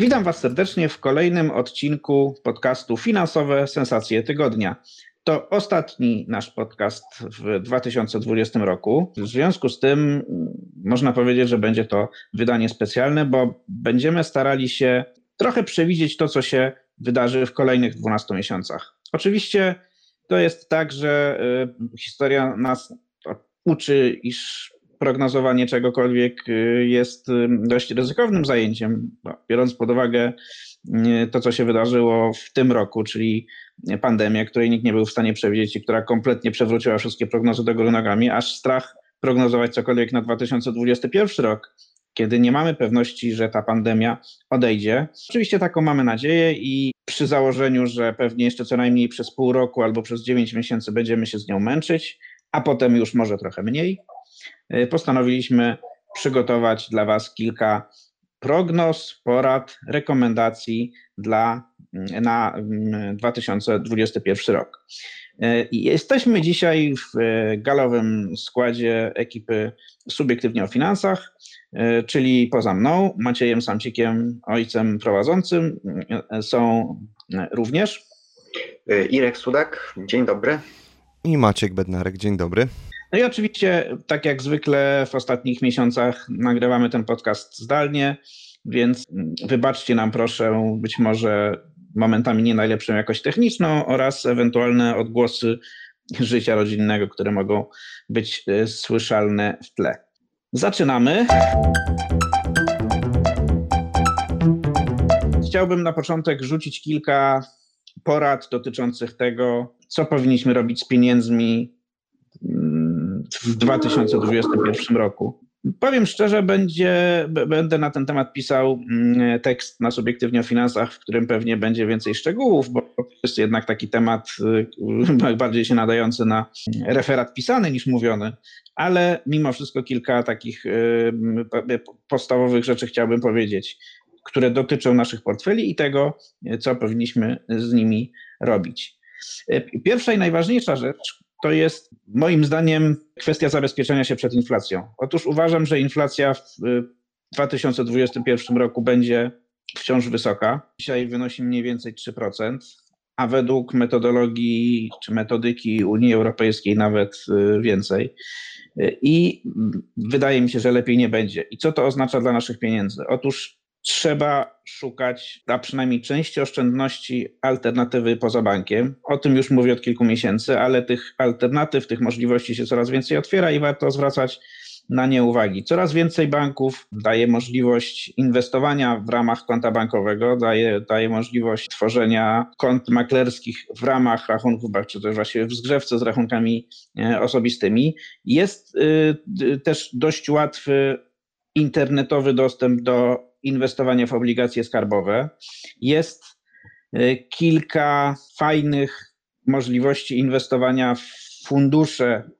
Witam Was serdecznie w kolejnym odcinku podcastu Finansowe Sensacje Tygodnia. To ostatni nasz podcast w 2020 roku. W związku z tym można powiedzieć, że będzie to wydanie specjalne, bo będziemy starali się trochę przewidzieć to, co się wydarzy w kolejnych 12 miesiącach. Oczywiście to jest tak, że y, historia nas uczy, iż prognozowanie czegokolwiek y, jest dość ryzykownym zajęciem, biorąc pod uwagę y, to, co się wydarzyło w tym roku, czyli pandemię, której nikt nie był w stanie przewidzieć i która kompletnie przewróciła wszystkie prognozy do góry nogami, aż strach prognozować cokolwiek na 2021 rok, kiedy nie mamy pewności, że ta pandemia odejdzie. Oczywiście taką mamy nadzieję i przy założeniu, że pewnie jeszcze co najmniej przez pół roku albo przez 9 miesięcy będziemy się z nią męczyć, a potem już może trochę mniej, postanowiliśmy przygotować dla Was kilka prognoz, porad, rekomendacji dla, mm, na 2021 mm, rok. Y, jesteśmy dzisiaj w y, galowym składzie ekipy Subiektywnie o Finansach, czyli poza mną, Maciejem Samcikiem, ojcem prowadzącym, są również Irek Sudak, dzień dobry. I Maciek Bednarek, dzień dobry. No i oczywiście, tak jak zwykle w ostatnich miesiącach, nagrywamy ten podcast zdalnie, więc wybaczcie nam proszę być może momentami nie najlepszą jakość techniczną oraz ewentualne odgłosy życia rodzinnego, które mogą być e, słyszalne w tle. Zaczynamy. Chciałbym na początek rzucić kilka porad dotyczących tego, co powinniśmy robić z pieniędzmi w 2021 roku. Powiem szczerze, będzie, będę na ten temat pisał mm, tekst na subiektywnie o finansach, w którym pewnie będzie więcej szczegółów, bo to jest jednak taki temat y, bardziej się nadający na referat pisany niż mówiony, ale mimo wszystko kilka takich y, podstawowych rzeczy chciałbym powiedzieć, które dotyczą naszych portfeli i tego, co powinniśmy z nimi robić. Y, pierwsza i najważniejsza rzecz, to jest moim zdaniem kwestia zabezpieczenia się przed inflacją. Otóż uważam, że inflacja w 2021 roku będzie wciąż wysoka. Dzisiaj wynosi mniej więcej 3%, a według metodologii czy metodyki Unii Europejskiej nawet y, więcej. I wydaje mi się, że lepiej nie będzie. I co to oznacza dla naszych pieniędzy? Otóż trzeba szukać dla przynajmniej części oszczędności alternatywy poza bankiem. O tym już mówię od kilku miesięcy, ale tych alternatyw, tych możliwości się coraz więcej otwiera i warto zwracać na nie uwagi. Coraz więcej banków daje możliwość inwestowania w ramach konta bankowego, daje, daje możliwość tworzenia kont maklerskich w ramach rachunków, czy też właśnie w zgrzewce z rachunkami e, osobistymi. Jest y, też dość łatwy internetowy dostęp do inwestowania w obligacje skarbowe. Jest y, kilka fajnych możliwości inwestowania w fundusze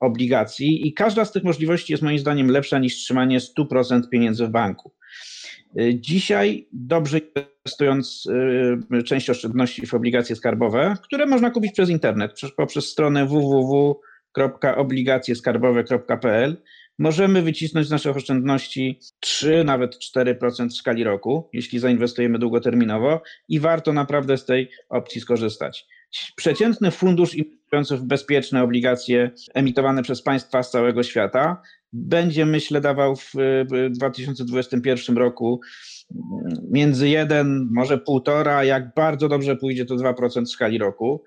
obligacji i każda z tych możliwości jest moim zdaniem lepsza niż trzymanie 100% pieniędzy w banku. Y, dzisiaj dobrze inwestując y, część oszczędności w obligacje skarbowe, które można kupić przez internet, poprzez stronę www.obligacjeskarbowe.pl możemy wycisnąć z naszych oszczędności 3, nawet 4% w skali roku, jeśli zainwestujemy długoterminowo i warto naprawdę z tej opcji skorzystać. Przeciętny fundusz inwestujący w bezpieczne obligacje emitowane przez państwa z całego świata będzie, myślę, dawał w 2021 roku między 1, może 1,5, jak bardzo dobrze pójdzie to 2% w skali roku.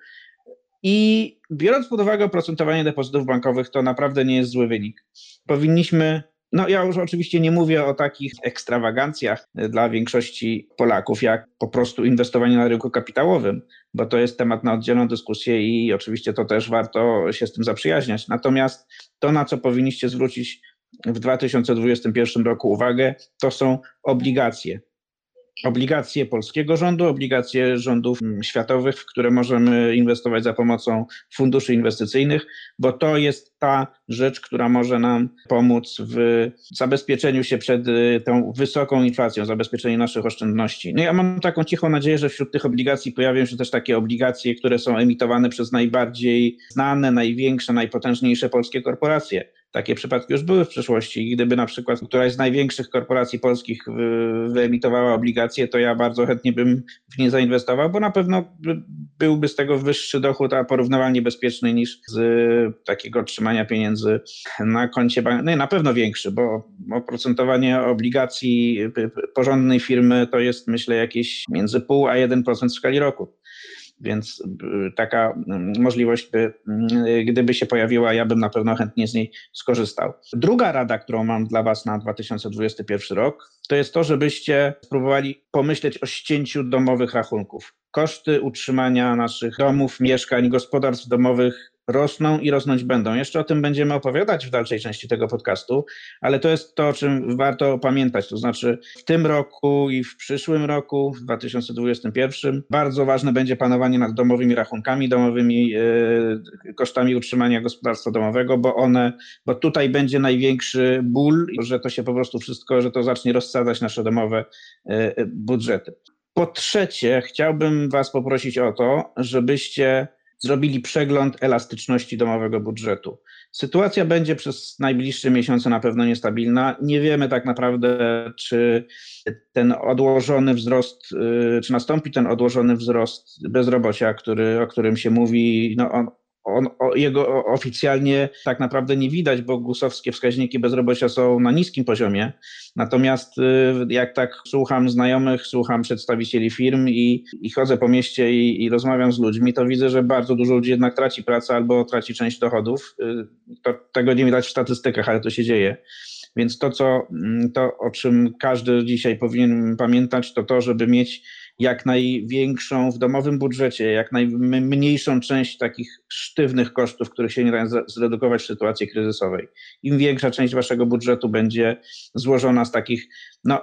I biorąc pod uwagę oprocentowanie depozytów bankowych, to naprawdę nie jest zły wynik. Powinniśmy no ja już oczywiście nie mówię o takich ekstrawagancjach dla większości Polaków, jak po prostu inwestowanie na rynku kapitałowym, bo to jest temat na oddzielną dyskusję i oczywiście to też warto się z tym zaprzyjaźniać. Natomiast to, na co powinniście zwrócić w 2021 roku uwagę, to są obligacje. Obligacje polskiego rządu, obligacje rządów światowych, w które możemy inwestować za pomocą funduszy inwestycyjnych, bo to jest ta rzecz, która może nam pomóc w zabezpieczeniu się przed y, tą wysoką inflacją, zabezpieczeniu naszych oszczędności. No ja mam taką cichą nadzieję, że wśród tych obligacji pojawią się też takie obligacje, które są emitowane przez najbardziej znane, największe, najpotężniejsze polskie korporacje takie przypadki już były w przeszłości. Gdyby na przykład któraś z największych korporacji polskich wyemitowała obligacje, to ja bardzo chętnie bym w nie zainwestował, bo na pewno byłby z tego wyższy dochód, a porównywalnie bezpieczny niż z takiego trzymania pieniędzy na koncie bankowym. No na pewno większy, bo oprocentowanie obligacji porządnej firmy to jest myślę jakieś między pół a 1% w skali roku. Więc y, taka y, możliwość, by, y, gdyby się pojawiła, ja bym na pewno chętnie z niej skorzystał. Druga rada, którą mam dla Was na 2021 rok, to jest to, żebyście spróbowali pomyśleć o ścięciu domowych rachunków. Koszty utrzymania naszych domów, mieszkań, gospodarstw domowych rosną i rosnąć będą. Jeszcze o tym będziemy opowiadać w dalszej części tego podcastu, ale to jest to, o czym warto pamiętać. To znaczy, w tym roku i w przyszłym roku, w 2021, bardzo ważne będzie panowanie nad domowymi rachunkami, domowymi e, kosztami utrzymania gospodarstwa domowego, bo one, bo tutaj będzie największy ból, że to się po prostu wszystko, że to zacznie rozsadzać nasze domowe e, budżety. Po trzecie, chciałbym Was poprosić o to, żebyście zrobili przegląd elastyczności domowego budżetu. Sytuacja będzie przez najbliższe miesiące na pewno niestabilna. Nie wiemy tak naprawdę, czy ten odłożony wzrost, y, czy nastąpi ten odłożony wzrost bezrobocia, który, o którym się mówi. No on, o, jego oficjalnie tak naprawdę nie widać, bo gusowskie wskaźniki bezrobocia są na niskim poziomie. Natomiast y, jak tak słucham znajomych, słucham przedstawicieli firm i, i chodzę po mieście i, i, rozmawiam z ludźmi, to widzę, że bardzo dużo ludzi jednak traci pracę albo traci część dochodów. Y, to, tego nie widać w statystykach, ale to się dzieje. Więc to, co, mm, to, o czym każdy dzisiaj powinien pamiętać, to to, żeby mieć jak największą w domowym budżecie, jak najmniejszą część takich sztywnych kosztów, których się nie da zredukować w sytuacji kryzysowej. Im większa część waszego budżetu będzie złożona z takich, no,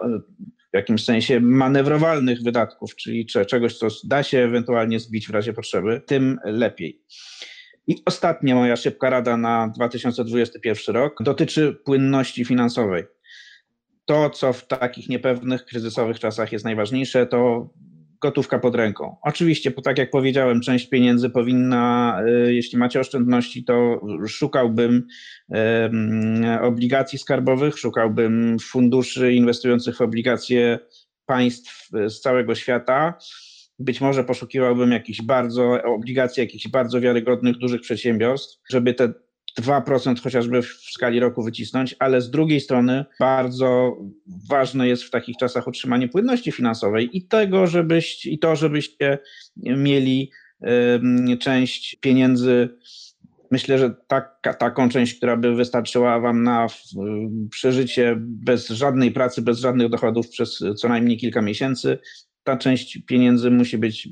w jakimś sensie manewrowalnych wydatków, czyli czegoś, co da się ewentualnie zbić w razie potrzeby, tym lepiej. I ostatnia moja szybka rada na 2021 rok dotyczy płynności finansowej. To, co w takich niepewnych, kryzysowych czasach jest najważniejsze, to gotówka pod ręką. Oczywiście, tak jak powiedziałem, część pieniędzy powinna, y, jeśli macie oszczędności, to szukałbym obligacji skarbowych, szukałbym funduszy inwestujących w obligacje państw z całego świata. Być może poszukiwałbym jakichś bardzo obligacji, jakichś bardzo wiarygodnych, dużych przedsiębiorstw, żeby te 2% chociażby w skali roku wycisnąć, ale z drugiej strony bardzo ważne jest w takich czasach utrzymanie płynności finansowej i tego, żebyście, i to, żebyście mieli część pieniędzy. Myślę, że taką część, która by wystarczyła Wam na przeżycie bez żadnej pracy, bez żadnych dochodów przez co najmniej kilka miesięcy, ta część pieniędzy musi być e,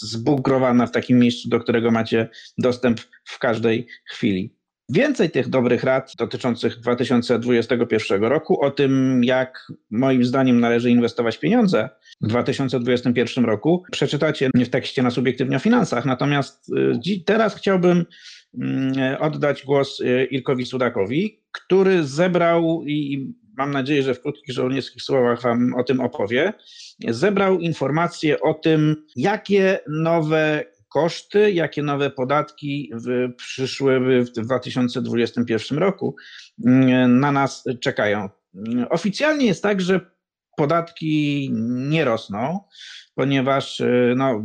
zbunkrowana w takim miejscu, do którego macie dostęp w każdej chwili. Więcej tych dobrych rad dotyczących 2021 roku, o tym, jak moim zdaniem należy inwestować pieniądze w 2021 roku, przeczytacie w tekście na subiektywnie o finansach. Natomiast e, teraz chciałbym mm, oddać głos e, Irkowi Sudakowi, który zebrał i mam nadzieję, że w krótkich żołnierskich słowach Wam o tym opowie, zebrał informacje o tym, jakie nowe koszty, jakie nowe podatki przyszły w 2021 roku mm, na nas czekają. Oficjalnie jest tak, że podatki nie rosną ponieważ y, no,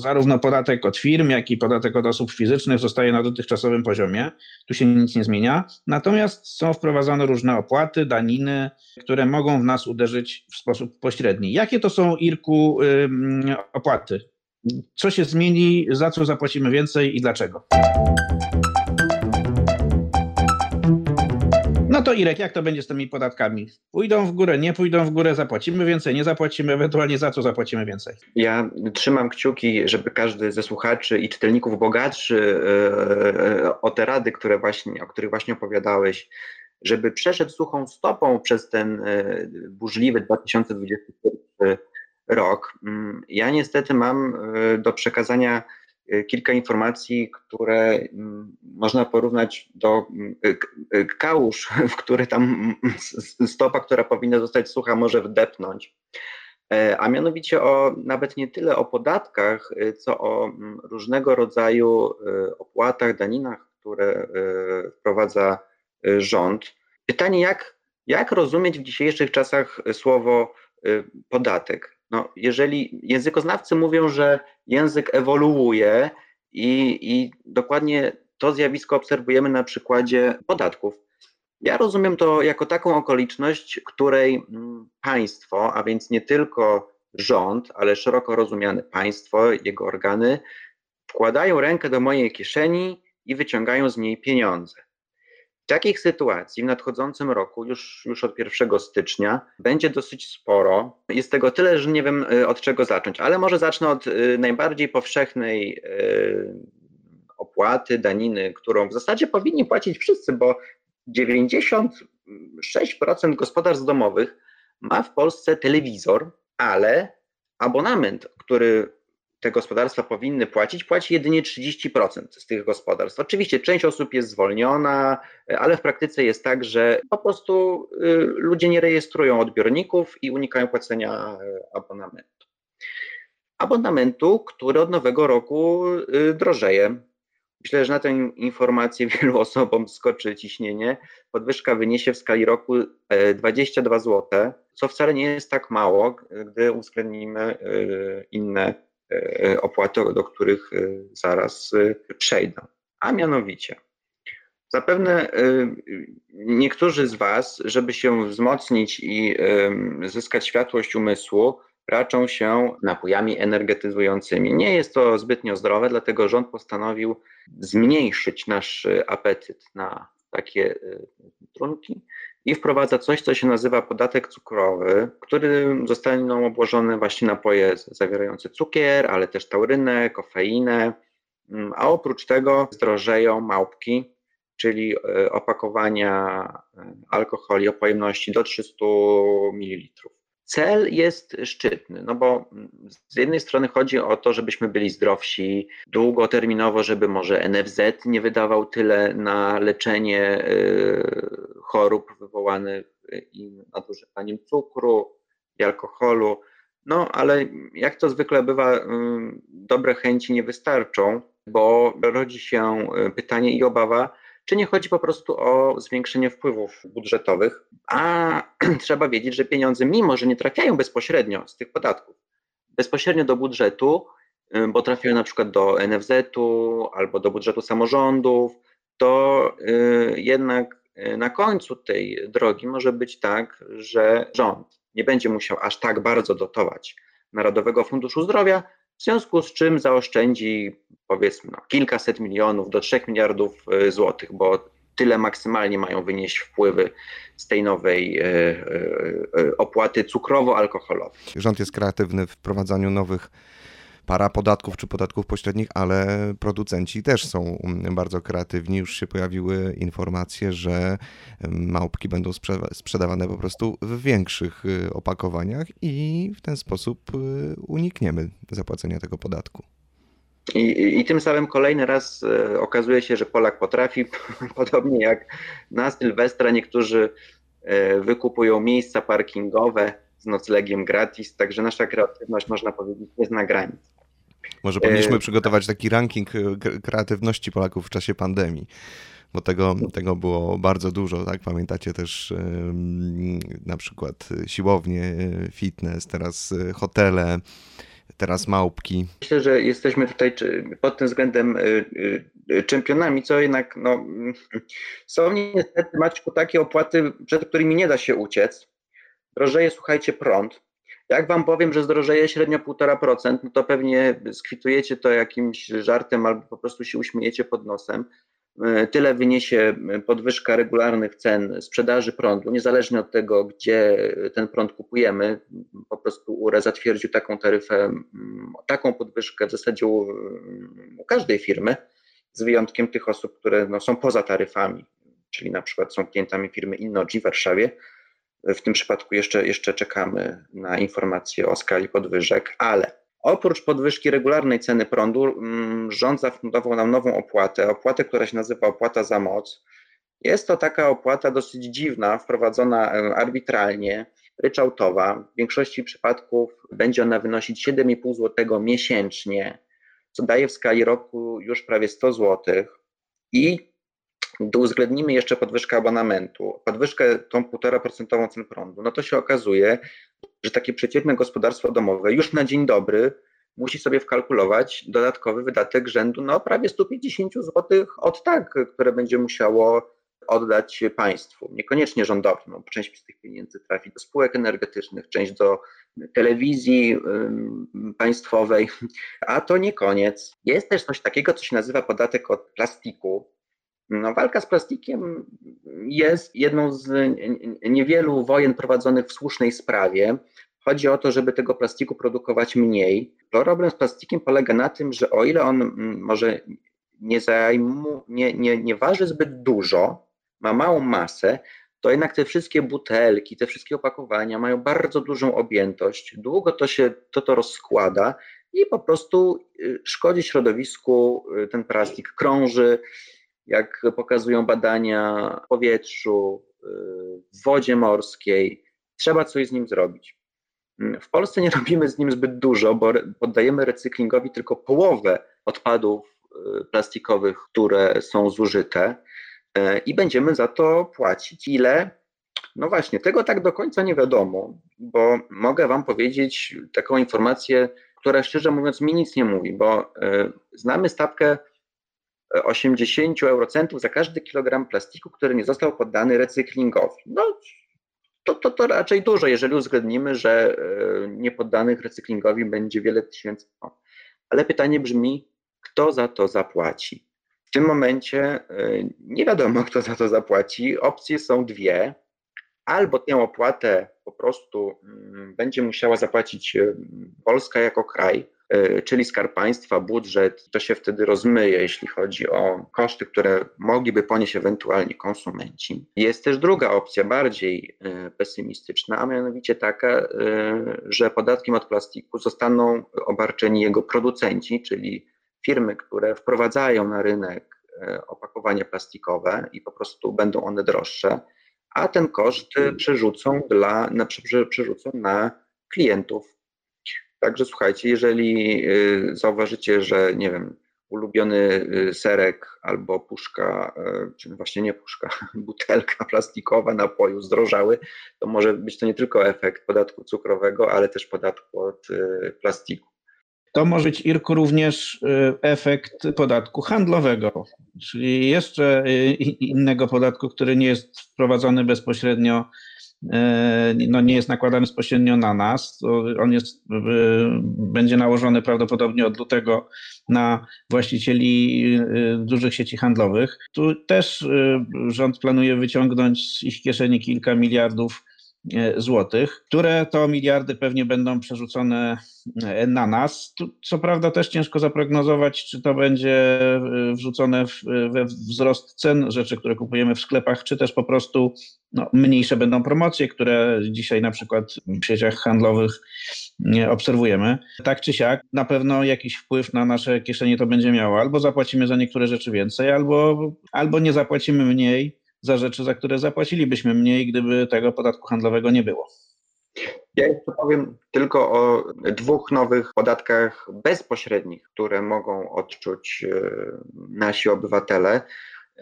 zarówno podatek od firm, jak i podatek od osób fizycznych zostaje na dotychczasowym poziomie. Tu się nic nie zmienia. Natomiast są wprowadzane różne opłaty, daniny, które mogą w nas uderzyć w sposób pośredni. Jakie to są, Irku, opłaty? Co się zmieni, za co zapłacimy więcej i dlaczego? No to Irek, jak to będzie z tymi podatkami? Pójdą w górę, nie pójdą w górę, zapłacimy więcej, nie zapłacimy, ewentualnie za co zapłacimy więcej? Ja trzymam kciuki, żeby każdy ze słuchaczy i czytelników bogatszy yy, o te rady, które właśnie, o których właśnie opowiadałeś, żeby przeszedł suchą stopą przez ten yy, burzliwy 2021 rok. Mm, ja niestety mam do przekazania kilka informacji, które mm, można porównać do kałuż, w który tam stopa, która powinna zostać sucha, może wdepnąć. E, a mianowicie o nawet nie tyle o podatkach, co o mm, różnego rodzaju opłatach, daninach, które wprowadza rząd. Pytanie, jak, jak rozumieć w dzisiejszych czasach słowo podatek? No, jeżeli językoznawcy mówią, że język ewoluuje i, i dokładnie to zjawisko obserwujemy na przykładzie podatków. Ja rozumiem to jako taką okoliczność, której mm, państwo, a więc nie tylko rząd, ale szeroko rozumiane państwo, jego organy, wkładają rękę do mojej kieszeni i wyciągają z niej pieniądze. Takich sytuacji w nadchodzącym roku, już, już od 1 stycznia, będzie dosyć sporo. Jest tego tyle, że nie wiem y, od czego zacząć, ale może zacznę od y, najbardziej powszechnej y, opłaty, daniny, którą w zasadzie powinni płacić wszyscy, bo 96% gospodarstw domowych ma w Polsce telewizor, ale abonament, który te gospodarstwa powinny płacić, płaci jedynie 30% z tych gospodarstw. Oczywiście część osób jest zwolniona, ale w praktyce jest tak, że po prostu y, ludzie nie rejestrują odbiorników i unikają płacenia y, abonamentu. Abonamentu, który od nowego roku y, drożeje. Myślę, że na tę informację wielu osobom skoczy ciśnienie. Podwyżka wyniesie w skali roku 22 e, zł, co wcale nie jest tak mało, gdy uwzględnimy inne opłaty, do których zaraz przejdę. A mianowicie, zapewne niektórzy z Was, żeby się wzmocnić i zyskać światłość umysłu, raczą się napojami energetyzującymi. Nie jest to zbytnio zdrowe, dlatego rząd postanowił zmniejszyć nasz apetyt na takie trunki i wprowadza coś, co się nazywa podatek cukrowy, który zostaną obłożone właśnie napoje zawierające cukier, ale też taurynę, kofeinę, mm, a oprócz tego zdrożeją małpki, czyli y, opakowania y, alkoholi o pojemności do 300 ml. Cel jest szczytny, no bo z jednej strony chodzi o to, żebyśmy byli zdrowsi długoterminowo, żeby może NFZ nie wydawał tyle na leczenie y, chorób wywołanych nadużywaniem cukru i alkoholu. No, ale jak to zwykle bywa, y, dobre chęci nie wystarczą, bo rodzi się y, pytanie i obawa, czy nie chodzi po prostu o zwiększenie wpływów budżetowych, a trzeba wiedzieć, że pieniądze, mimo że nie trafiają bezpośrednio z tych podatków, bezpośrednio do budżetu, y, bo trafiają na przykład do NFZ-u albo do budżetu samorządów, to y, jednak y, na końcu tej drogi może być tak, że rząd nie będzie musiał aż tak bardzo dotować Narodowego Funduszu Zdrowia, w związku z czym zaoszczędzi powiedzmy no, kilkaset milionów do 3 miliardów e, złotych, bo tyle maksymalnie mają wynieść wpływy z tej nowej e, opłaty cukrowo-alkoholowej. Rząd jest kreatywny w wprowadzaniu nowych para podatków czy podatków pośrednich, ale producenci też są mm, bardzo kreatywni. Już się pojawiły informacje, że małpki będą sprzedawane po prostu w większych y, opakowaniach i w ten sposób y, unikniemy zapłacenia tego podatku. I, I, tym samym kolejny raz y, okazuje się, że Polak potrafi, podobnie jak na Sylwestra, niektórzy wykupują miejsca parkingowe z noclegiem gratis, także nasza kreatywność, można powiedzieć, nie zna granic. Może powinniśmy e... przygotować taki ranking e, kreatywności Polaków w czasie pandemii bo tego, tego było bardzo dużo, tak? Pamiętacie też na przykład siłownie, e, fitness, teraz hotele, teraz małpki. Myślę, że jesteśmy tutaj pod tym względem czempionami, co jednak no, są niestety, Maćku, takie opłaty, przed którymi nie da się uciec. Drożeje, słuchajcie, prąd. Jak wam powiem, że zdrożeje średnio 1,5%, no to pewnie skwitujecie to jakimś żartem albo po prostu się uśmiejecie pod nosem. E, tyle wyniesie podwyżka regularnych cen sprzedaży prądu, niezależnie od tego, gdzie ten prąd kupujemy. Po prostu URE zatwierdził taką taryfę, taką podwyżkę w zasadzie u, u każdej firmy, z wyjątkiem tych osób, które no, są poza taryfami, czyli na przykład są klientami firmy Innogi w Warszawie W tym przypadku jeszcze, jeszcze czekamy na informacje o skali podwyżek, ale oprócz podwyżki regularnej ceny prądu, mm, rząd zafundował nam nową opłatę, opłatę, która się nazywa opłata za moc. Jest to taka opłata dosyć dziwna, wprowadzona e, arbitralnie, ryczałtowa. W większości przypadków będzie ona wynosić 7,5 zł miesięcznie, co daje w skali roku już prawie 100 zł. I uwzględnimy jeszcze podwyżkę abonamentu, podwyżkę tą 1,5% cen prądu, no to się okazuje, że takie przeciętne gospodarstwo domowe już na dzień dobry musi sobie wkalkulować dodatkowy wydatek rzędu no prawie 150 zł od tak, które będzie musiało oddać państwu, niekoniecznie rządowi, bo część z tych pieniędzy trafi do spółek energetycznych, część do telewizji państwowej, a to nie koniec. Jest też coś takiego, co się nazywa podatek od plastiku. No, walka z plastikiem jest jedną z niewielu wojen prowadzonych w słusznej sprawie. Chodzi o to, żeby tego plastiku produkować mniej. Problem z plastikiem polega na tym, że o ile on może nie, zajmu, nie, nie, nie waży zbyt dużo, ma małą masę, to jednak te wszystkie butelki, te wszystkie opakowania mają bardzo dużą objętość. Długo to się to, to rozkłada i po prostu y, szkodzi środowisku, y, ten plastik krąży, jak pokazują badania w powietrzu, y, w wodzie morskiej. Trzeba coś z nim zrobić. W Polsce nie robimy z nim zbyt dużo, bo poddajemy recyklingowi tylko połowę odpadów plastikowych, które są zużyte. E, i będziemy za to płacić. Ile? No właśnie, tego tak do końca nie wiadomo, bo mogę Wam powiedzieć taką informację, która szczerze mówiąc mi nic nie mówi, bo znamy stawkę 80 eurocentów za każdy kilogram plastiku, który nie został poddany recyklingowi. No, to, to, to raczej dużo, jeżeli uwzględnimy, że e, niepoddanych recyklingowi będzie wiele tysięcy. Ale pytanie brzmi, kto za to zapłaci? W tym momencie y, nie wiadomo, kto za to zapłaci. Opcje są dwie. Albo tę opłatę po prostu mm, będzie musiała zapłacić y, Polska jako kraj, y, czyli Skarb Państwa, budżet, to się wtedy rozmyje, jeśli chodzi o koszty, które mogliby ponieść ewentualnie konsumenci. Jest też druga opcja, bardziej pesymistyczna, a mianowicie taka, że podatkiem od plastiku zostaną obarczeni jego producenci, czyli firmy, które wprowadzają na rynek e, opakowania plastikowe i po prostu będą one droższe, a ten koszt e, przerzucą, dla, na, przerzucą na klientów. Także słuchajcie, jeżeli e, zauważycie, że nie wiem, ulubiony serek albo puszka, czy właśnie nie puszka, butelka plastikowa napoju zdrożały, to może być to nie tylko efekt podatku cukrowego, ale też podatku od plastiku. To może być, Irku, również y, efekt podatku handlowego, czyli jeszcze y, innego podatku, który nie jest wprowadzony bezpośrednio, y, no nie jest nakładany bezpośrednio na nas. On jest, będzie nałożony prawdopodobnie od lutego na właścicieli dużych sieci handlowych. Tu też rząd planuje wyciągnąć z ich kieszeni kilka miliardów złotych, które to miliardy pewnie będą przerzucone e, na nas. Tu, co prawda też ciężko zaprognozować, czy to będzie e, wrzucone w, we wzrost cen rzeczy, które kupujemy w sklepach, czy też po prostu no, mniejsze będą promocje, które dzisiaj na przykład w sieciach handlowych obserwujemy. Tak czy siak, na pewno jakiś wpływ na nasze kieszenie to będzie miało. Albo zapłacimy za niektóre rzeczy więcej, albo, albo nie zapłacimy mniej za rzeczy, za które zapłacilibyśmy mniej, gdyby tego podatku handlowego nie było. Ja jeszcze powiem tylko o dwóch nowych podatkach bezpośrednich, które mogą odczuć e, nasi obywatele.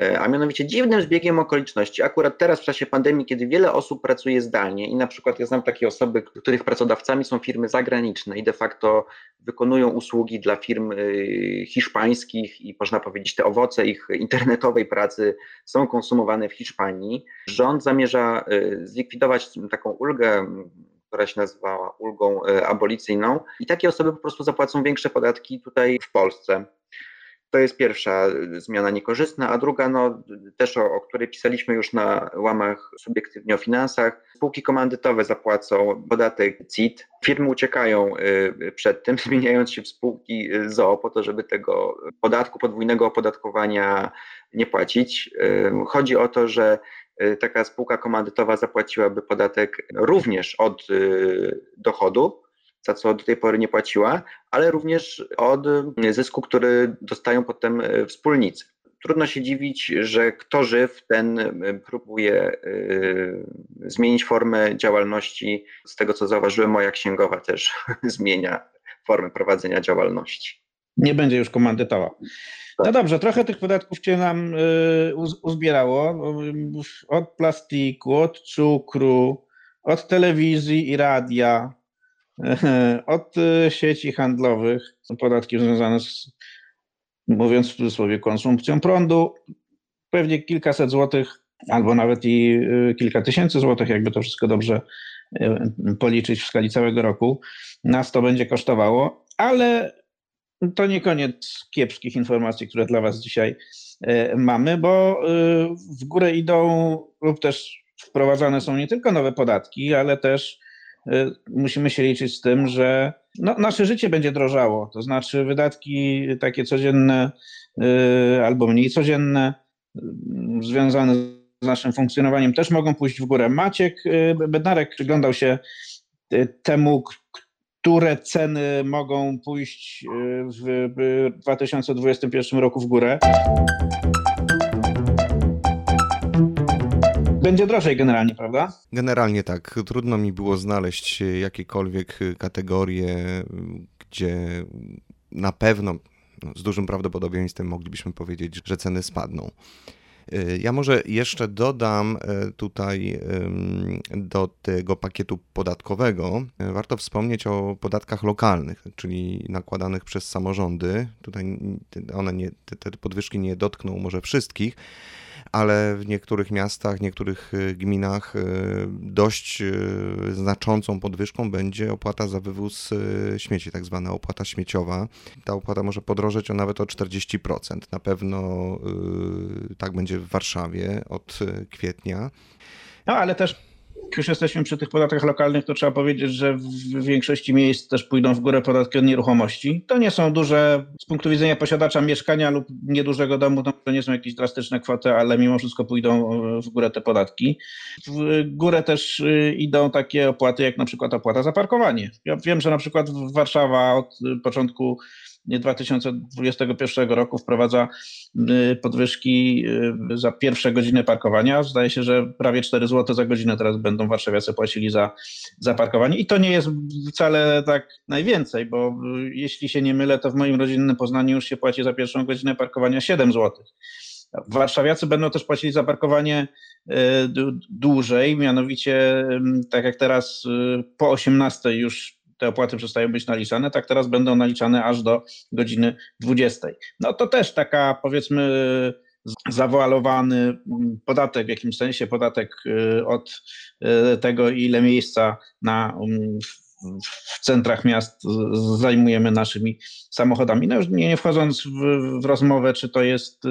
E, a mianowicie dziwnym zbiegiem okoliczności, akurat teraz w czasie pandemii, kiedy wiele osób pracuje zdalnie i na przykład ja znam takie osoby, których pracodawcami są firmy zagraniczne i de facto wykonują usługi dla firm e, hiszpańskich i można powiedzieć te owoce ich internetowej pracy są konsumowane w Hiszpanii. Rząd zamierza e, zlikwidować taką ulgę która się nazywała ulgą abolicyjną i takie osoby po prostu zapłacą większe podatki tutaj w Polsce. To jest pierwsza zmiana niekorzystna, a druga, no, też o, o, której pisaliśmy już na łamach subiektywnie o finansach. Spółki komandytowe zapłacą podatek CIT. Firmy uciekają y, przed tym, zmieniając się w spółki ZOO po to, żeby tego podatku, podwójnego opodatkowania nie płacić. Y, chodzi o to, że taka spółka komandytowa zapłaciłaby podatek również od dochodu, za co do tej pory nie płaciła, ale również od zysku, który dostają potem wspólnicy. Trudno się dziwić, że kto żyw, ten próbuje zmienić formę działalności. Z tego co zauważyłem, moja księgowa też zmienia formę prowadzenia działalności. Nie będzie już komandytowa. No tak. dobrze, trochę tych podatków cię nam uzbierało. Od plastiku, od cukru, od telewizji i radia, od y, sieci handlowych, podatki związane z, mówiąc w cudzysłowie, konsumpcją prądu, pewnie kilkaset złotych, albo nawet i y, kilka tysięcy złotych, jakby to wszystko dobrze policzyć w skali całego roku, nas to będzie kosztowało, ale to nie koniec kiepskich informacji, które dla Was dzisiaj mamy, bo w górę idą lub też wprowadzane są nie tylko nowe podatki, ale też musimy się liczyć z tym, że no, nasze życie będzie drożało. To znaczy wydatki takie codzienne albo mniej codzienne, związane z naszym funkcjonowaniem też mogą pójść w górę. Maciek Bednarek przyglądał się temu, które ceny mogą pójść y, w 2021 roku w górę. Będzie drożej generalnie, prawda? Generalnie tak. Trudno mi było znaleźć jakiekolwiek kategorie, gdzie na pewno no, z dużym prawdopodobieństwem moglibyśmy powiedzieć, że ceny spadną. Ja może jeszcze dodam tutaj do tego pakietu podatkowego, warto wspomnieć o podatkach lokalnych, czyli nakładanych przez samorządy. Tutaj one nie, te podwyżki nie dotkną może wszystkich, ale w niektórych miastach, niektórych y, gminach y, dość y, znaczącą podwyżką będzie opłata za wywóz śmieci, tak zwana opłata śmieciowa. Ta opłata może podrożeć o nawet o 40%. Na pewno tak będzie w Warszawie od kwietnia. No ale też jak już jesteśmy przy tych podatkach lokalnych, to trzeba powiedzieć, że w większości miejsc też pójdą w górę podatki od nieruchomości. To nie są duże, z punktu widzenia posiadacza mieszkania lub niedużego domu, to nie są jakieś drastyczne kwoty, ale mimo wszystko pójdą w górę te podatki. W górę też y, idą takie opłaty, jak na przykład opłata za parkowanie. Ja wiem, że na przykład Warszawa od początku 2021 roku wprowadza y, podwyżki y, za pierwsze godziny parkowania. Zdaje się, że prawie 4 zł za godzinę teraz będą warszawiacy płacili za, za parkowanie i to nie jest wcale tak najwięcej, bo y, jeśli się nie mylę, to w moim rodzinnym Poznaniu już się płaci za pierwszą godzinę parkowania 7 zł. Warszawiacy będą też płacili za parkowanie dłużej, mianowicie tak jak teraz po 18 już te opłaty przestają być naliczane, tak teraz będą naliczane aż do godziny 20. No to też taka powiedzmy zawoalowany podatek w jakimś sensie, podatek y, od y, tego, ile miejsca na, w centrach miast zajmujemy naszymi samochodami. No już nie wchodząc w, w rozmowę, czy to jest y,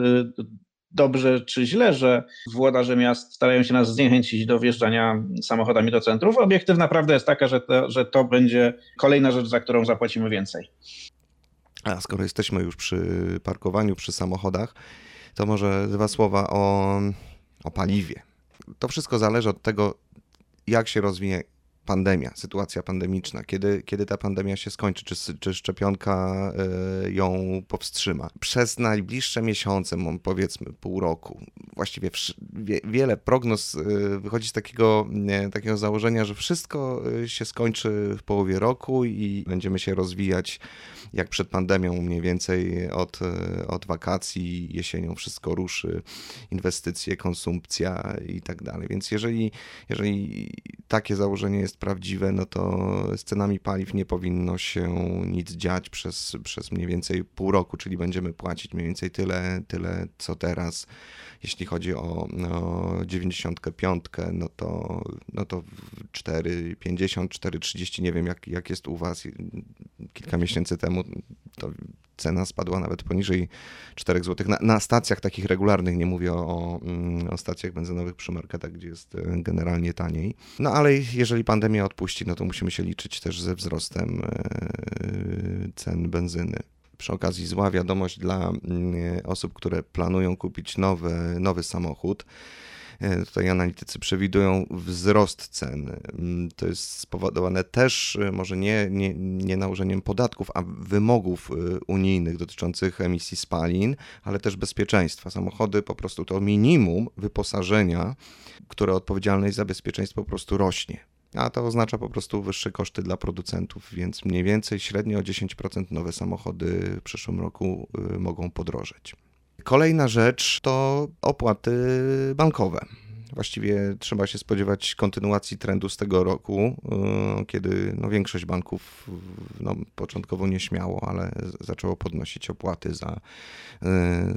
dobrze czy źle, że włodarze miast starają się nas zniechęcić do wjeżdżania samochodami do centrów. Obiektywna prawda jest taka, że to, że to będzie kolejna rzecz, za którą zapłacimy więcej. A skoro jesteśmy już przy parkowaniu, przy samochodach, to może dwa słowa o, o paliwie. To wszystko zależy od tego, jak się rozwinie pandemia, sytuacja pandemiczna, kiedy, kiedy ta pandemia się skończy, czy, czy szczepionka y, ją powstrzyma. Przez najbliższe miesiące, powiedzmy pół roku, właściwie wie, wiele prognoz y, wychodzi z takiego, takiego założenia, że wszystko y, się skończy w połowie roku i będziemy się rozwijać jak przed pandemią mniej więcej od, od wakacji, jesienią wszystko ruszy, inwestycje, konsumpcja i tak dalej. Więc jeżeli, jeżeli takie założenie jest prawdziwe, no to z cenami paliw nie powinno się nic dziać przez, przez mniej więcej pół roku, czyli będziemy płacić mniej więcej tyle, tyle co teraz. Jeśli chodzi o no, 95, no to, no to 4,50, 4,30, nie wiem jak, jak jest u Was. Kilka miesięcy temu to cena spadła nawet poniżej 4 zł. Na, na stacjach takich regularnych, nie mówię o, mm, o stacjach benzynowych przy marketach, gdzie jest e, generalnie taniej. No ale jeżeli pandemia odpuści, no to musimy się liczyć też ze wzrostem e, cen benzyny. Przy okazji zła wiadomość dla mm, osób, które planują kupić nowy, nowy samochód. E, tutaj analitycy przewidują wzrost cen. Mm, to jest spowodowane też może nie, nie, nie nałożeniem podatków, a wymogów unijnych dotyczących emisji spalin, ale też bezpieczeństwa. Samochody po prostu to minimum wyposażenia, które odpowiedzialne jest za bezpieczeństwo po prostu rośnie a to oznacza po prostu wyższe koszty dla producentów, więc mniej więcej średnio o 10% nowe samochody w przyszłym roku mogą podrożeć. Kolejna rzecz to opłaty bankowe. Właściwie trzeba się spodziewać kontynuacji trendu z tego roku, y, kiedy no, większość banków no, początkowo nie śmiało, ale zaczęło podnosić opłaty za,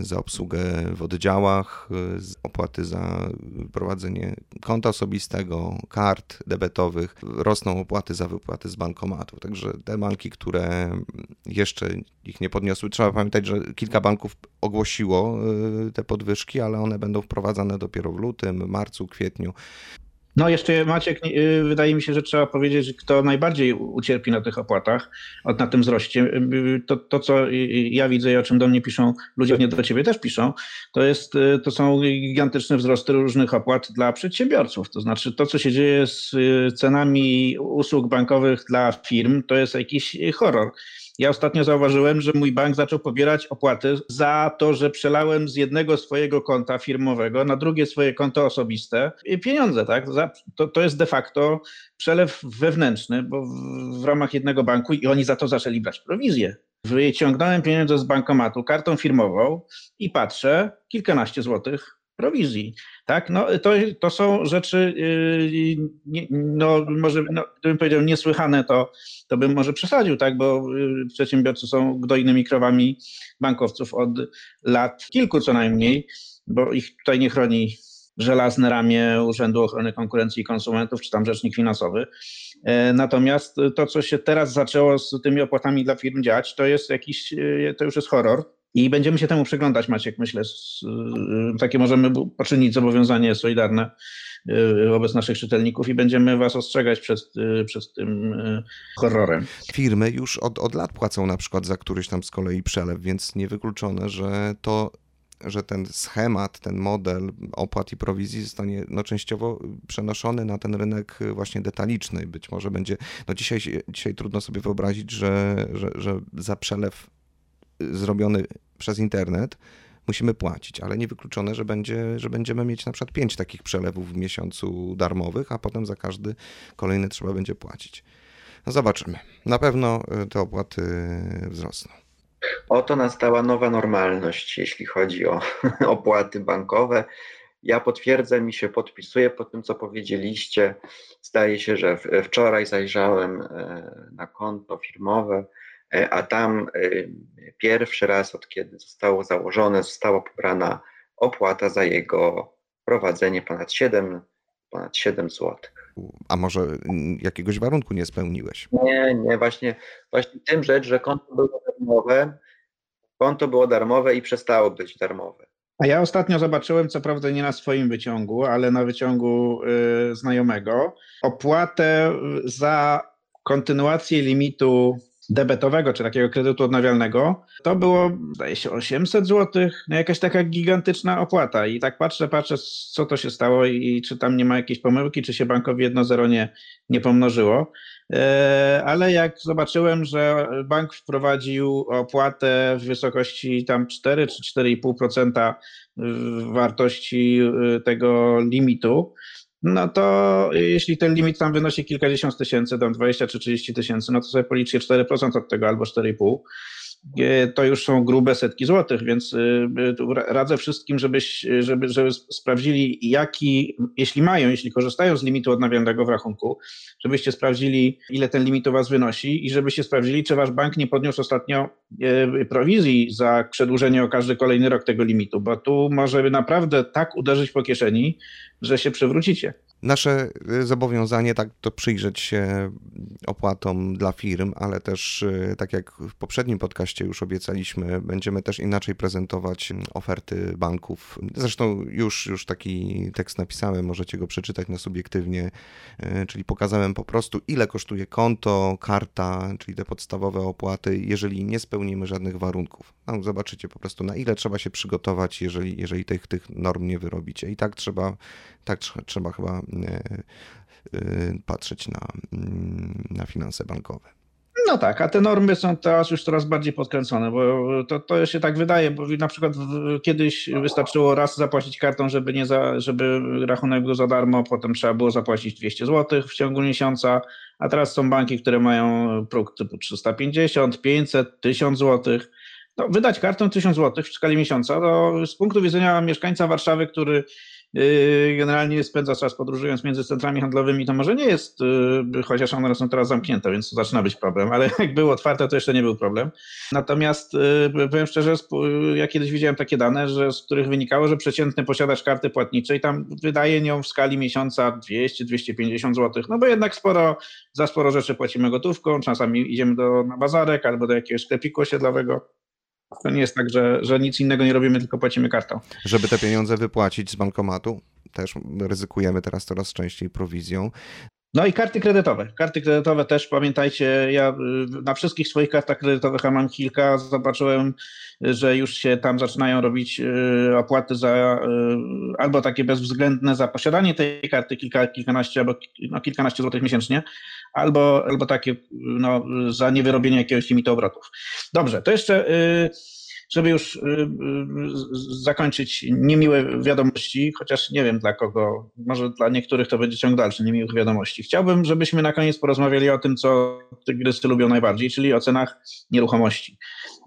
y, za obsługę w oddziałach, y, opłaty za prowadzenie konta osobistego, kart debetowych, rosną opłaty za wypłaty z bankomatu. Także te banki, które jeszcze ich nie podniosły, trzeba pamiętać, że kilka banków ogłosiło te podwyżki, ale one będą wprowadzane dopiero w lutym, marcu, kwietniu. No jeszcze Maciek, y, wydaje mi się, że trzeba powiedzieć, że kto najbardziej ucierpi na tych opłatach, na tym wzroście, y, to, to co ja widzę i o czym do mnie piszą ludzie, nie do ciebie też piszą, to, jest, y, to są gigantyczne wzrosty różnych opłat dla przedsiębiorców. To znaczy to, co się dzieje z cenami usług bankowych dla firm, to jest jakiś horror. Ja ostatnio zauważyłem, że mój bank zaczął pobierać opłaty za to, że przelałem z jednego swojego konta firmowego na drugie swoje konto osobiste pieniądze, tak? To, to jest de facto przelew wewnętrzny, bo w, w ramach jednego banku i oni za to zaczęli brać prowizję. Wyciągnąłem pieniądze z bankomatu kartą firmową i patrzę, kilkanaście złotych prowizji. Tak? No, to, to są rzeczy, yy, no, może, no, gdybym powiedział niesłychane, to, to bym może przesadził, tak? bo yy, przedsiębiorcy są gdojnymi krowami bankowców od lat kilku co najmniej, bo ich tutaj nie chroni żelazne ramię Urzędu Ochrony Konkurencji i Konsumentów, czy tam rzecznik finansowy. E, natomiast to, co się teraz zaczęło z tymi opłatami dla firm dziać, to jest jakiś, to już jest horror. I będziemy się temu przyglądać, Maciek, myślę. Y, takie możemy poczynić zobowiązanie solidarne y, wobec naszych czytelników i będziemy Was ostrzegać przed, y, przed tym horrorem. Firmy już od, od lat płacą na przykład za któryś tam z kolei przelew, więc niewykluczone, że to że ten schemat, ten model opłat i prowizji zostanie no, częściowo przenoszony na ten rynek właśnie detaliczny. Być może będzie, no dzisiaj, dzisiaj trudno sobie wyobrazić, że, że, że za przelew zrobiony przez internet, musimy płacić, ale niewykluczone, że, będzie, że będziemy mieć na przykład pięć takich przelewów w miesiącu darmowych, a potem za każdy kolejny trzeba będzie płacić. No zobaczymy. Na pewno y, te opłaty wzrosną. Oto nastała nowa normalność, jeśli chodzi o opłaty bankowe. Ja potwierdzam i się podpisuję po tym, co powiedzieliście. Zdaje się, że wczoraj zajrzałem e, na konto firmowe a tam e, pierwszy raz od kiedy zostało założone, została pobrana opłata za jego prowadzenie ponad 7, ponad 7 zł. A może jakiegoś warunku nie spełniłeś? Nie, nie, właśnie, właśnie tym rzecz, że konto było darmowe, konto było darmowe i przestało być darmowe. A ja ostatnio zobaczyłem, co prawda nie na swoim wyciągu, ale na wyciągu y, znajomego, opłatę za kontynuację limitu debetowego, czy takiego kredytu odnawialnego, to było, zdaje się, 800 zł, no jakaś taka gigantyczna opłata. I tak patrzę, patrzę, co to się stało i czy tam nie ma jakiejś pomyłki, czy się bankowi jedno zero nie, nie pomnożyło. E, ale jak zobaczyłem, że bank wprowadził opłatę w wysokości tam 4 czy 4,5% wartości e, tego limitu, no to jeśli ten limit tam wynosi kilkadziesiąt tysięcy, tam 20 czy 30 tysięcy, no to sobie policzcie 4% od tego albo 4,5 e, to już są grube setki złotych, więc e, radzę wszystkim, żebyś, żeby, żeby sprawdzili, jaki, jeśli mają, jeśli korzystają z limitu odnawialnego w rachunku, żebyście sprawdzili, ile ten limit u Was wynosi i żebyście sprawdzili, czy Wasz bank nie podniósł ostatnio e, prowizji za przedłużenie o każdy kolejny rok tego limitu, bo tu może naprawdę tak uderzyć po kieszeni, że się przewrócicie. Nasze y, zobowiązanie tak to przyjrzeć się opłatom dla firm, ale też y, tak jak w poprzednim podcaście już obiecaliśmy, będziemy też inaczej prezentować oferty banków. Zresztą już, już taki tekst napisałem, możecie go przeczytać na subiektywnie, y, czyli pokazałem po prostu ile kosztuje konto, karta, czyli te podstawowe opłaty, jeżeli nie spełnimy żadnych warunków. No, zobaczycie po prostu na ile trzeba się przygotować, jeżeli, jeżeli tych, tych norm nie wyrobicie. I tak trzeba, tak trzeba chyba E, e, patrzeć na, mm, na finanse bankowe. No tak, a te normy są teraz już coraz bardziej podkręcone, bo to, to się tak wydaje, bo na przykład kiedyś wystarczyło raz zapłacić kartą, żeby, nie za, żeby rachunek był za darmo, potem trzeba było zapłacić 200 zł w ciągu miesiąca, a teraz są banki, które mają próg typu 350, 500, 1000 zł. No, wydać kartę 1000 zł w skali miesiąca, to z punktu widzenia mieszkańca Warszawy, który generalnie spędza czas podróżując między centrami handlowymi, to może nie jest, yy, chociaż one są teraz zamknięte, więc to zaczyna być problem, ale jak były otwarte, to jeszcze nie był problem. Natomiast yy, powiem szczerze, ja kiedyś widziałem takie dane, że, z których wynikało, że przeciętny posiadacz karty płatniczej tam wydaje nią w skali miesiąca 200-250 zł, no bo jednak sporo, za sporo rzeczy płacimy gotówką, czasami idziemy do, na bazarek albo do jakiegoś sklepiku osiedlowego. To nie jest tak, że, że nic innego nie robimy, tylko płacimy kartą. Żeby te pieniądze wypłacić z bankomatu, też ryzykujemy teraz coraz częściej prowizją. No i karty kredytowe. Karty kredytowe też pamiętajcie, ja y, na wszystkich swoich kartach kredytowych, a mam kilka, zobaczyłem, że już się tam zaczynają robić y, opłaty za y, albo takie bezwzględne za posiadanie tej karty, kilka, kilkanaście albo no, kilkanaście złotych miesięcznie, albo, albo takie no, za niewyrobienie jakiegoś limitu obrotów. Dobrze, to jeszcze żeby już y, y, zakończyć niemiłe wiadomości, chociaż nie wiem dla kogo, może dla niektórych to będzie ciąg dalszy niemiłych wiadomości. Chciałbym, żebyśmy na koniec porozmawiali o tym, co tygrysy lubią najbardziej, czyli o cenach nieruchomości.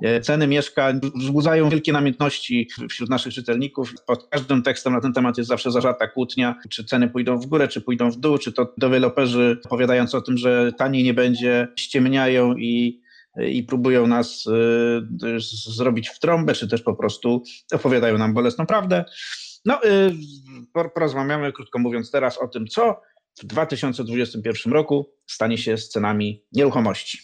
E, ceny mieszkań wzbudzają wielkie namiętności wśród naszych czytelników. Pod każdym tekstem na ten temat jest zawsze zażarta kłótnia, czy ceny pójdą w górę, czy pójdą w dół, czy to deweloperzy opowiadając o tym, że taniej nie będzie, ściemniają i i próbują nas y, zrobić w trąbę, czy też po prostu opowiadają nam bolesną prawdę. No, y, porozmawiamy, krótko mówiąc, teraz o tym, co w 2021 roku stanie się z cenami nieruchomości.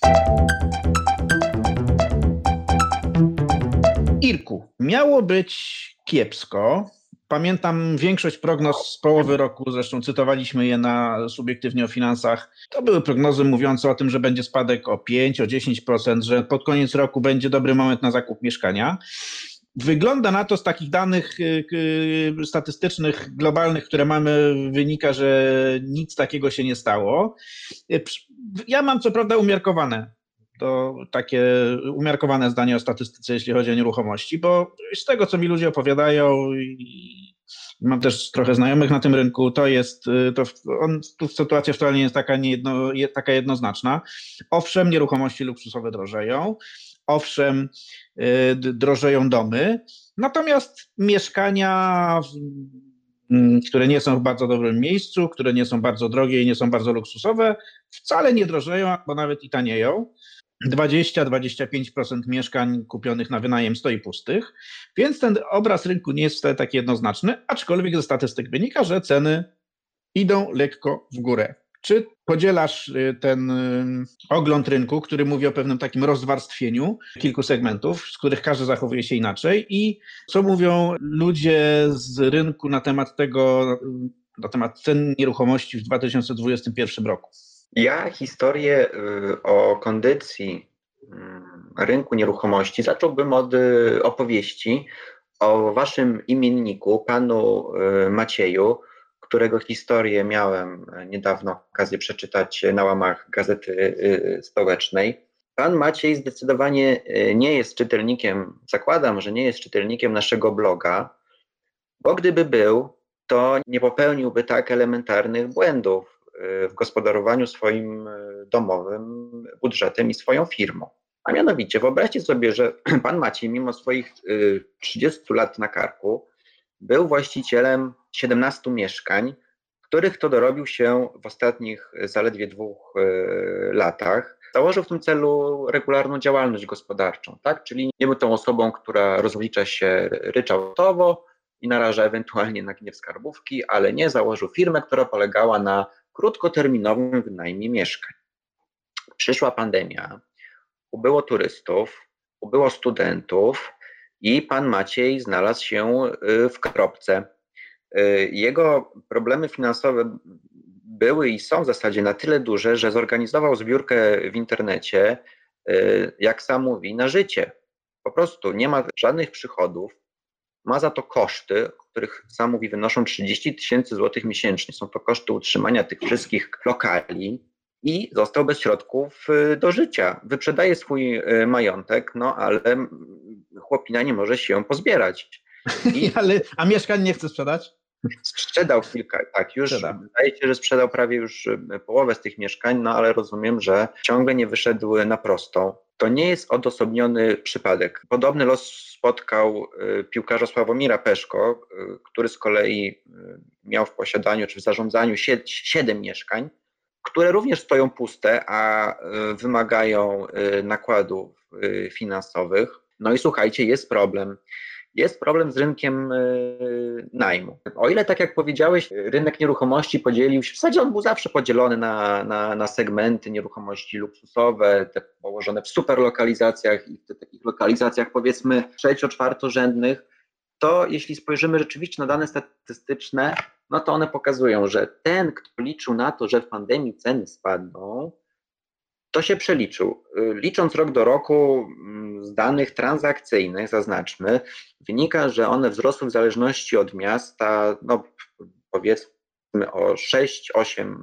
Irku, miało być kiepsko, Pamiętam większość prognoz z połowy roku, zresztą cytowaliśmy je na subiektywnie o finansach. To były prognozy mówiące o tym, że będzie spadek o 5, o 10%, że pod koniec roku będzie dobry moment na zakup mieszkania. Wygląda na to z takich danych y, y, statystycznych, globalnych, które mamy, wynika, że nic takiego się nie stało. Y, ja mam co prawda umiarkowane to takie umiarkowane zdanie o statystyce, jeśli chodzi o nieruchomości, bo z tego, co mi ludzie opowiadają i mam też trochę znajomych na tym rynku, to jest, to on, tu sytuacja wcale nie jest taka, niejedno, taka jednoznaczna. Owszem, nieruchomości luksusowe drożeją, owszem, y, drożeją domy, natomiast mieszkania które nie są w bardzo dobrym miejscu, które nie są bardzo drogie i nie są bardzo luksusowe, wcale nie drożeją, bo nawet i tanieją. 20-25% mieszkań kupionych na wynajem stoi pustych, więc ten obraz rynku nie jest wcale taki jednoznaczny, aczkolwiek ze statystyk wynika, że ceny idą lekko w górę. Czy podzielasz y, ten y, ogląd rynku, który mówi o pewnym takim rozwarstwieniu kilku segmentów, z których każdy zachowuje się inaczej i co mówią ludzie z rynku na temat tego, na temat cen nieruchomości w 2021 roku? Ja historię y, o kondycji mm, rynku nieruchomości zacząłbym od y, opowieści o waszym imienniku, panu y, Macieju, którego historię miałem niedawno okazję przeczytać na łamach Gazety Stołecznej. Pan Maciej zdecydowanie nie jest czytelnikiem, zakładam, że nie jest czytelnikiem naszego bloga, bo gdyby był, to nie popełniłby tak elementarnych błędów w gospodarowaniu swoim e, domowym budżetem i swoją firmą. A mianowicie wyobraźcie sobie, że pan Maciej, mimo swoich 30 e, lat na karku, był właścicielem 17 mieszkań, których to dorobił się w ostatnich zaledwie dwóch e, latach. Założył w tym celu regularną działalność gospodarczą, tak? czyli nie był tą osobą, która rozlicza się ryczałtowo, i naraża ewentualnie na gniew skarbówki, ale nie założył firmę, która polegała na krótkoterminowym wynajmie mieszkań. Przyszła pandemia, ubyło turystów, ubyło studentów i pan Maciej znalazł się y, w kropce. Y, jego problemy finansowe były i są w zasadzie na tyle duże, że zorganizował zbiórkę w internecie, y, jak sam mówi, na życie. Po prostu nie ma żadnych przychodów, ma za to koszty, których sam mówi wynoszą 30 tysięcy złotych miesięcznie. Są to koszty utrzymania tych wszystkich lokali i został bez środków y, do życia. Wyprzedaje swój y, majątek, no ale chłopina nie może się pozbierać. I... ale, a mieszkań nie chce sprzedać? Sprzedał kilka, tak, już Sprzeda. wydaje się, że sprzedał prawie już y, połowę z tych mieszkań, no ale rozumiem, że ciągle nie wyszedł na prostą. To nie jest odosobniony przypadek. Podobny los spotkał y, piłkarza Sławomira Peszko, y, który z kolei miał w posiadaniu czy w zarządzaniu siedem mieszkań, które również stoją puste, a wymagają nakładów finansowych. No i słuchajcie, jest problem jest problem z rynkiem e, najmu. O ile, tak jak powiedziałeś, rynek nieruchomości podzielił się, w zasadzie on był zawsze podzielony na, na, na segmenty nieruchomości luksusowe, te położone w superlokalizacjach i w takich lokalizacjach powiedzmy trzecio-czwartorzędnych, to jeśli spojrzymy rzeczywiście na dane statystyczne, no to one pokazują, że ten, kto liczył na to, że w pandemii ceny spadną, to się przeliczył. Y, licząc rok do roku mm, z danych transakcyjnych, zaznaczmy, wynika, że one wzrosły w zależności od miasta, no powiedzmy o 6-8%.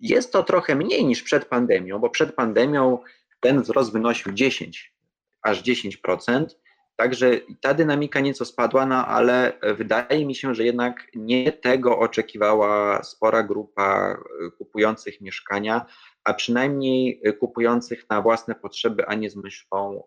Jest to trochę mniej niż przed pandemią, bo przed pandemią ten wzrost wynosił 10, aż 10%. Także ta dynamika nieco spadła, no ale wydaje mi się, że jednak nie tego oczekiwała spora grupa y, kupujących mieszkania, a przynajmniej y, kupujących na własne potrzeby, a nie z myślą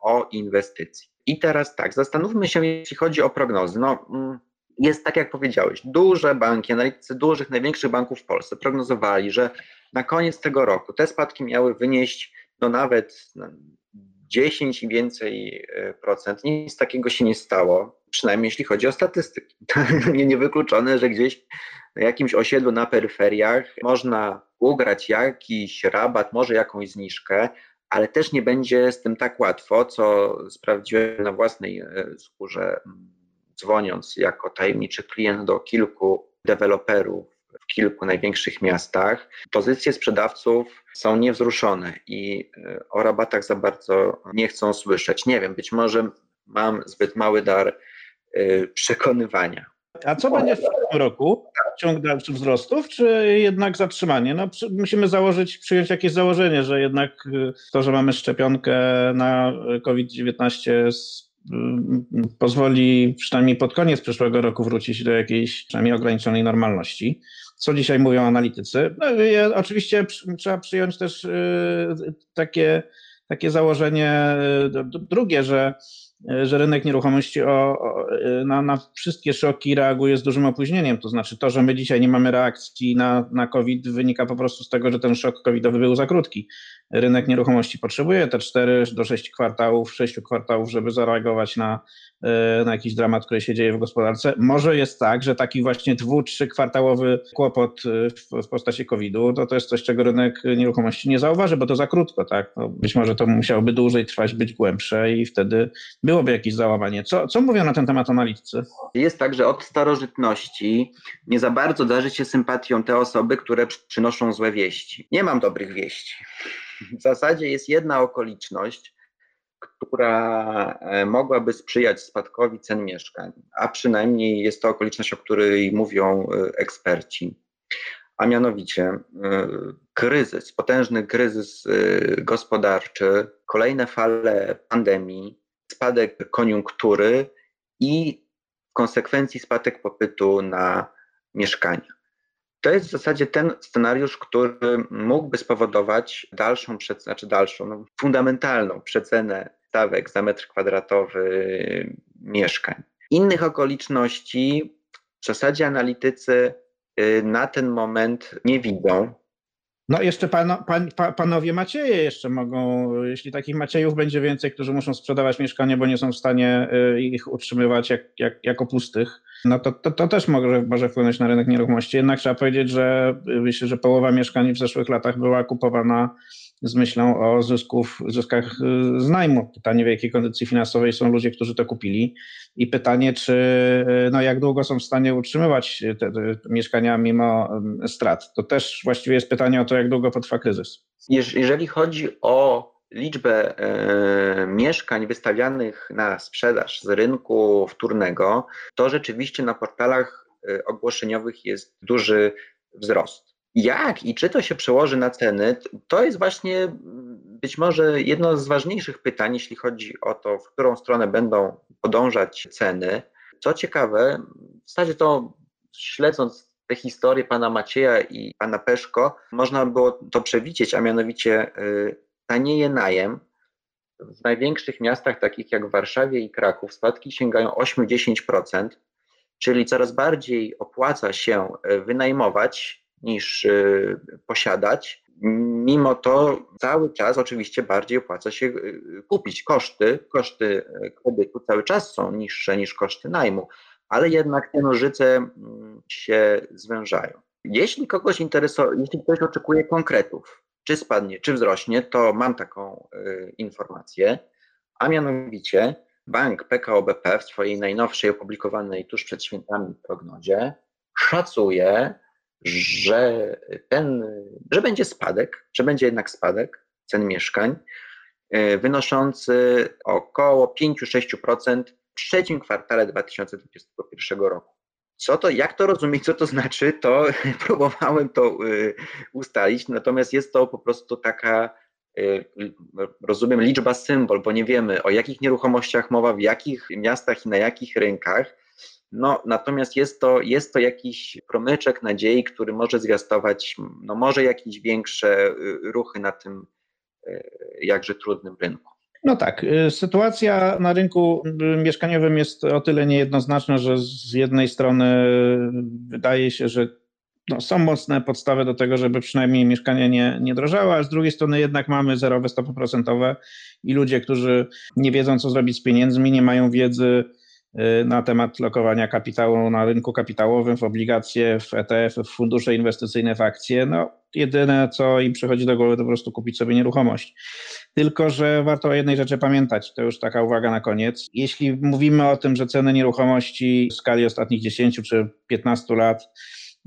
o inwestycji. I teraz tak, zastanówmy się, jeśli chodzi o prognozy. No, mm, jest tak, jak powiedziałeś, duże banki, analitycy dużych, największych banków w Polsce prognozowali, że na koniec tego roku te spadki miały wynieść no nawet 10 i więcej y, procent. Nic takiego się nie stało, przynajmniej jeśli chodzi o statystyki. nie niewykluczone, że gdzieś na jakimś osiedlu na peryferiach można ugrać jakiś rabat, może jakąś zniżkę, ale też nie będzie z tym tak łatwo, co sprawdziłem na własnej e, skórze, dzwoniąc jako tajemniczy klient do kilku deweloperów w kilku największych miastach. Pozycje sprzedawców są niewzruszone i e, o rabatach za bardzo nie chcą słyszeć. Nie wiem, być może mam zbyt mały dar e, przekonywania. A co będzie w tym roku? Ciąg dalszych wzrostów, czy jednak zatrzymanie? No, musimy założyć, przyjąć jakieś założenie, że jednak y, to, że mamy szczepionkę na COVID-19 y, pozwoli przynajmniej pod koniec przyszłego roku wrócić do jakiejś przynajmniej ograniczonej normalności. Co dzisiaj mówią analitycy? No, oczywiście trzeba przyjąć też y, takie, takie założenie drugie, że że rynek nieruchomości o, o, na, na, wszystkie szoki reaguje z dużym opóźnieniem. To znaczy to, że my dzisiaj nie mamy reakcji na, na COVID wynika po prostu z tego, że ten szok covidowy był za krótki. Rynek nieruchomości potrzebuje te 4 do 6 kwartałów, 6 kwartałów, żeby zareagować na, e, na jakiś dramat, który się dzieje w gospodarce. Może jest tak, że taki właśnie dwu, trzy kwartałowy kłopot e, w, w postaci COVID-u, to to jest coś, czego rynek nieruchomości nie zauważy, bo to za krótko, tak? No być może to musiałoby dłużej trwać, być głębsze i wtedy byłoby jakieś załamanie. Co, co mówią na ten temat analitycy? Jest tak, że od starożytności nie za bardzo darzy się sympatią te osoby, które przynoszą złe wieści. Nie mam dobrych wieści. W zasadzie jest jedna okoliczność, która e, mogłaby sprzyjać spadkowi cen mieszkań, a przynajmniej jest to okoliczność, o której mówią e, eksperci. A mianowicie e, kryzys, potężny kryzys gospodarczy, kolejne fale pandemii, spadek koniunktury i w konsekwencji spadek popytu na mieszkania. To jest w zasadzie ten scenariusz, który mógłby spowodować dalszą, znaczy dalszą, no, fundamentalną przecenę stawek za metr kwadratowy mieszkań. Innych okoliczności w zasadzie analitycy y, na ten moment nie widzą. No jeszcze pan, panowie Macieje jeszcze mogą, jeśli takich Maciejów będzie więcej, którzy muszą sprzedawać mieszkanie, bo nie są w stanie y, ich utrzymywać jak, jak, jako pustych, no to, to, to też może, może wpłynąć na rynek nieruchomości. Jednak trzeba powiedzieć, że myślę, że połowa mieszkań w zeszłych latach była kupowana z myślą o zysków, zyskach y, z najmu. Pytanie, w jakiej kondycji finansowej są ludzie, którzy to kupili i pytanie, czy, y, no jak długo są w stanie utrzymywać te, te mieszkania mimo strat. To też właściwie jest pytanie o to, jak długo potrwa kryzys. Jeżeli chodzi o liczbę e, mieszkań wystawianych na sprzedaż z rynku wtórnego, to rzeczywiście na portalach e, ogłoszeniowych jest duży wzrost. Jak i czy to się przełoży na ceny, to jest właśnie być może jedno z ważniejszych pytań, jeśli chodzi o to, w którą stronę będą podążać ceny. Co ciekawe, w zasadzie to śledząc te historie pana Macieja i pana Peszko, można było to przewidzieć, a mianowicie y, tanieje najem. W największych miastach, takich jak Warszawie i Kraków, spadki sięgają 8-10%, czyli coraz bardziej opłaca się y, wynajmować niż y, posiadać. Mimo to cały czas oczywiście bardziej opłaca się y, kupić. Koszty, koszty kredytu cały czas są niższe niż koszty najmu, ale jednak te nożyce mm, się zwężają. Jeśli kogoś interesuje, jeśli ktoś oczekuje konkretów, czy spadnie, czy wzrośnie, to mam taką informację, a mianowicie bank PKO BP w swojej najnowszej opublikowanej tuż przed świętami prognozie szacuje, że, ten, że będzie spadek, że będzie jednak spadek cen mieszkań e, wynoszący około 5-6% w trzecim kwartale 2021 roku. Co to, jak to rozumieć, co to znaczy, to próbowałem to e, ustalić, natomiast jest to po prostu taka, e, rozumiem, liczba symbol, bo nie wiemy o jakich nieruchomościach mowa, w jakich miastach i na jakich rynkach. No, natomiast jest to, jest to jakiś promyczek nadziei, który może zwiastować no, może jakieś większe y, ruchy na tym y, jakże trudnym rynku. No tak, y, sytuacja na rynku mieszkaniowym jest o tyle niejednoznaczna, że z jednej strony wydaje się, że no, są mocne podstawy do tego, żeby przynajmniej mieszkania nie, nie drożały, a z drugiej strony jednak mamy zerowe stopy procentowe i ludzie, którzy nie wiedzą, co zrobić z pieniędzmi, nie mają wiedzy, Y, na temat lokowania kapitału na rynku kapitałowym, w obligacje, w ETF, w fundusze inwestycyjne, w akcje. No, jedyne, co im przychodzi do głowy, to po prostu kupić sobie nieruchomość. Tylko, że warto o jednej rzeczy pamiętać, to już taka uwaga na koniec. Jeśli mówimy o tym, że ceny nieruchomości w skali ostatnich 10 czy 15 lat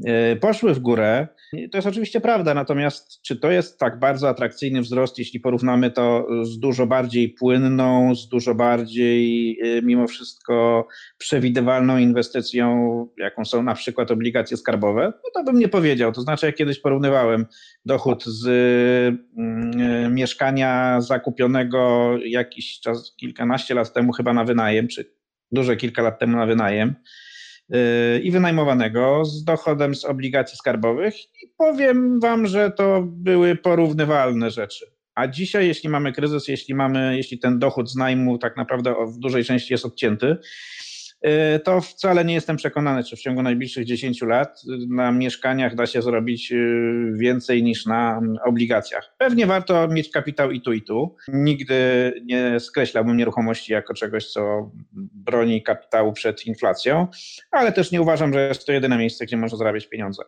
E, poszły w górę. To jest oczywiście prawda, natomiast czy to jest tak bardzo atrakcyjny wzrost, jeśli porównamy to z dużo bardziej płynną, z dużo bardziej e, mimo wszystko przewidywalną inwestycją, jaką są na przykład obligacje skarbowe? No to bym nie powiedział. To znaczy, jak kiedyś porównywałem dochód z mm, e, mieszkania zakupionego jakiś czas, kilkanaście lat temu chyba na wynajem, czy duże kilka lat temu na wynajem, i wynajmowanego z dochodem z obligacji skarbowych i powiem wam, że to były porównywalne rzeczy. A dzisiaj, jeśli mamy kryzys, jeśli mamy, jeśli ten dochód z najmu tak naprawdę w dużej części jest odcięty, to wcale nie jestem przekonany, czy w ciągu najbliższych 10 lat na mieszkaniach da się zrobić y, więcej niż na obligacjach. Pewnie warto mieć kapitał i tu, i tu. Nigdy nie skreślałbym nieruchomości jako czegoś, co broni kapitału przed inflacją, ale też nie uważam, że jest to jedyne miejsce, gdzie można zarabiać pieniądze.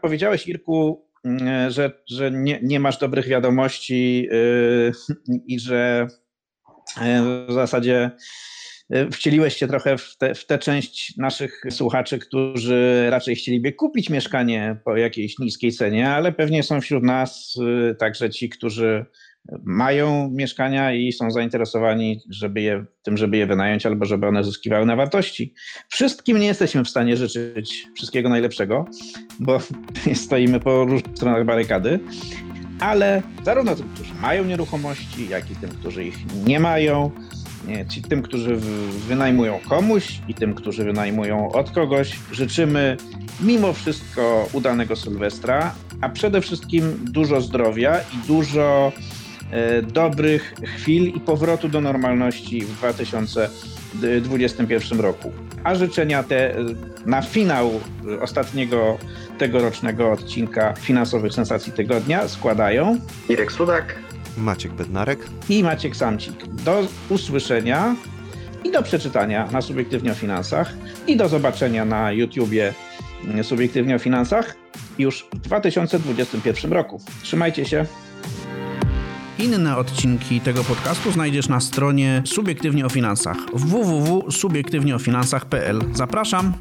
Powiedziałeś, Irku, y, że, że nie, nie masz dobrych wiadomości yy, i że w zasadzie E, wcieliłeś się trochę w, w tę część naszych słuchaczy, którzy raczej chcieliby kupić mieszkanie po jakiejś niskiej cenie, ale pewnie są wśród nas e, także ci, którzy mają mieszkania i są zainteresowani żeby je, tym, żeby je wynająć albo żeby one zyskiwały na wartości. Wszystkim nie jesteśmy w stanie życzyć wszystkiego najlepszego, bo stoimy po różnych stronach barykady, ale zarówno tym, którzy mają nieruchomości, jak i tym, którzy ich nie mają, Ci tym, którzy wynajmują komuś i tym, którzy wynajmują od kogoś, życzymy mimo wszystko udanego Sylwestra, a przede wszystkim dużo zdrowia i dużo e, dobrych chwil i powrotu do normalności w 2022 2021 roku. A życzenia te na finał ostatniego tegorocznego odcinka finansowych sensacji tygodnia składają Irek Sudak, Maciek Bednarek i Maciek Samcik. Do usłyszenia i do przeczytania na Subiektywnie o Finansach i do zobaczenia na YouTubie Subiektywnie o Finansach już w 2021 roku. Trzymajcie się. Inne odcinki tego podcastu znajdziesz na stronie Subiektywnie o Finansach www.subiektywnieofinansach.pl. Zapraszam.